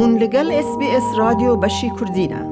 هون لگل اس بی اس رادیو بشی کردینه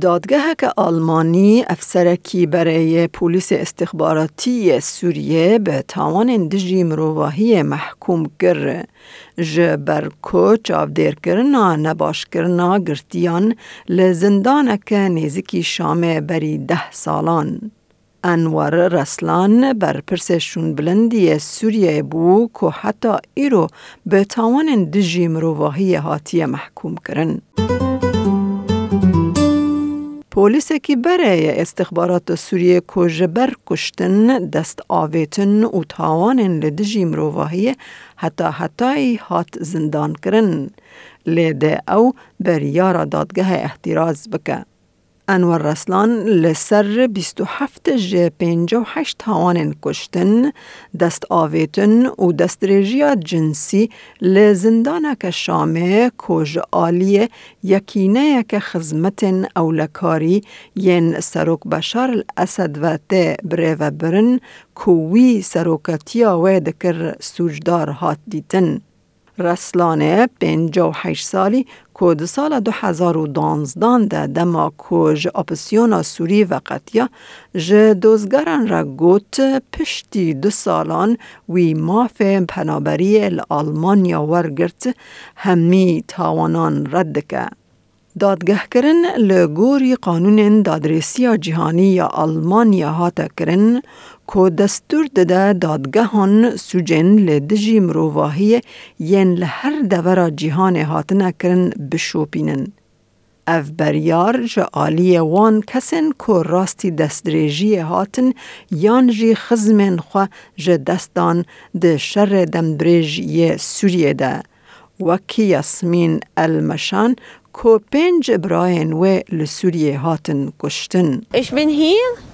دادگاه که آلمانی افسرکی برای پلیس استخباراتی سوریه به تاوان دژی مروواهی محکوم کرد جبر کو چاودیر کرنا نباش کرنا گرتیان لزندان که نیزکی شام بری ده سالان. انوار رسلان بر پرسشون بلندی سوریه بو که حتی ایرو به تاوان دژی مروواهی هاتی محکوم کرن. برای استخبارات کو جبر کشتن دست آویتن و تاوان لدجی مروواهی حتی حتی هات زندان کرن لیده او بر یارا دادگاه احتراز بکه. انور رسلان لسر 27 ج 58 هاوان کشتن دست آویتن و دست رژیا جنسی لزندان که شامه کج آلیه یکینه که خزمت اولکاری ین سروک بشار الاسد و ته بره و برن کوی سروکتیا و دکر سوجدار هات دیتن. رسلانه پنجا و هشت سالی که دو سال دو هزار و دانزدان ده دما که جه اپسیونا سوری و قطیا جه دوزگران را گوت پشتی دو سالان وی ماف پنابری الالمانیا ورگرت همی تاوانان رد که. دادگه کرن لگوری قانون دادرسی جهانی یا آلمانیا هاتا کرن که دستور داده دادگهان سوجن لدجی مروواهی ین لهر دورا جهان هاتنا کرن بشوپینن. اف بریار جا آلی وان کسن که راستی دستریجی هاتن یان جی خزمن خوا دستان ده شر دمدریج یه سوریه ده. وکی یاسمین المشان که پنج براین و لسوریه هاتن کشتن. Ich bin hier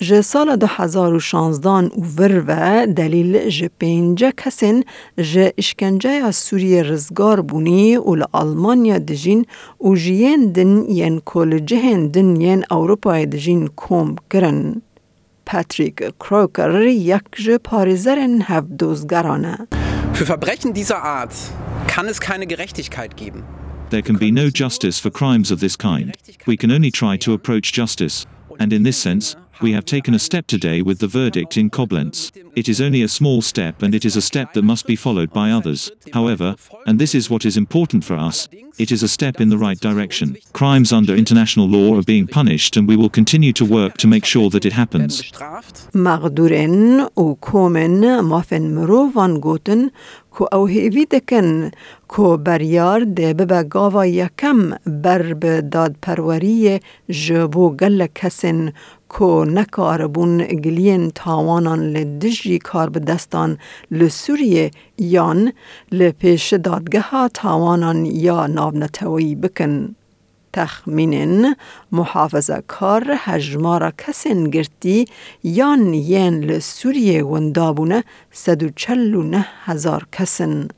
سال دو هزار و شانزدان و ور و دلیل جه پینجه کسین جه اشکنجه سوریه رزگار بونی و لآلمانیا دجین و جیین دن ین کل جهن دن ین اوروپای دجین کوم کرن. پاتریک کروکر یک جه پاریزرن هف دوزگرانه. Für Verbrechen dieser Art kann es keine Gerechtigkeit geben. There can be no justice for crimes of this kind. We can only try to approach justice. And in this sense, we have taken a step today with the verdict in Koblenz. It is only a small step and it is a step that must be followed by others. However, and this is what is important for us, it is a step in the right direction. Crimes under international law are being punished and we will continue to work to make sure that it happens. Bestraft. مغدورن و کومن مافن مروفان گوتن کو او هیوی دکن کو بریار ده ببا گاوا یکم بر به داد پروری جبو گل کسن کو نکاربون گلین تاوانان لدجی کار به دستان لسوریه یان لپیش دادگه تاوانان یا نابنتوی بکن. تخمینن محافظه کار هجمارا کسین گرتی یان ین لسوریه وندابونه سدو چلو نه هزار کسن.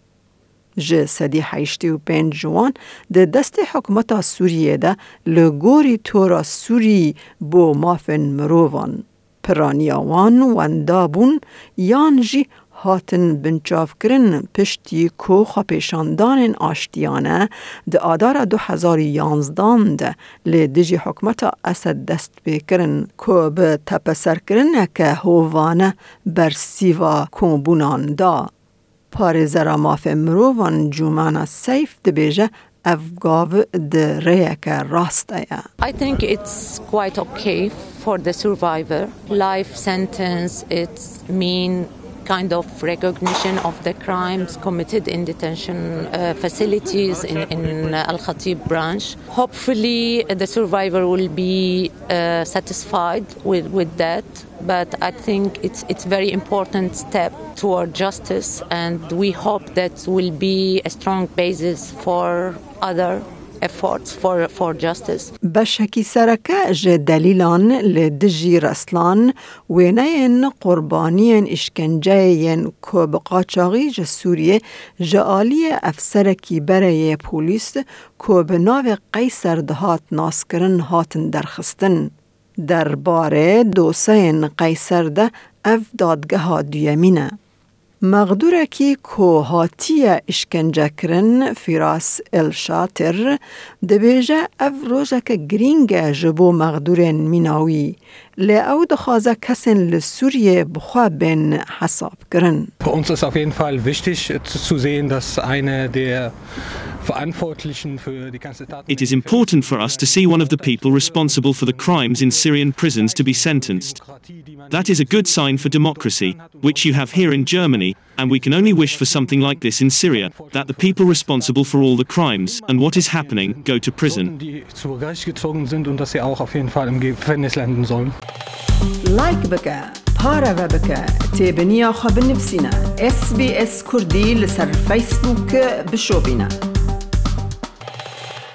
جه سدی حیشتی و پنج جوان ده دست حکمتا سوریه ده لگوری تورا سوری بو مافن مرووان. پرانیاوان وندابون یان جی هاتن بنچاف کرن پشتی کو خپیشاندان آشتیانه ده آدار دو هزار یانزدان ده لی دجی حکمت اسد دست بکرن کو به تپسر کرن که هووانه بر سیوا کوبونان دا. پارێزەرا مافێ مرۆڤان جومانە سەیف دەبێژە گاو دڕەیەکە ڕاستەیە. I think it's quite okay for the survivor. Life sentence, it's mean kind of recognition of the crimes committed in detention uh, facilities in, in uh, Al Khatib branch. Hopefully, uh, the survivor will be uh, satisfied with, with that. But I think it's it's very important step toward justice, and we hope that will be a strong basis for other efforts for, for justice. بشکی سرکه جه دلیلان رسلان وینین قربانین اشکنجه ین که بقاچاقی جه سوریه جه آلی افسرکی برای پولیس که به ناو قیصر دهات ناسکرن هاتن درخستن. درباره دوسین قیصر مغدورکی که هاتی اشکنجه کرن فراس الشاتر دبیجه اف روژه که گرینگه جبو مغدورین میناوی. لی او دخوازه کسین لسوریه بخوا بین حساب کرن. Für uns ist auf jeden Fall wichtig äh, zu zu sehen, dass eine der Verantwortlichen für die ganze Tat It is important for us to see one of the people responsible for the crimes in Syrian prisons to be sentenced. That is a good sign for democracy, which you have here in Germany, and we can only wish for something like this in Syria that the people responsible for all the crimes and what is happening go to prison. لایک بکه پاره و بکه تیبنیا خواب نفسینا اس بی اس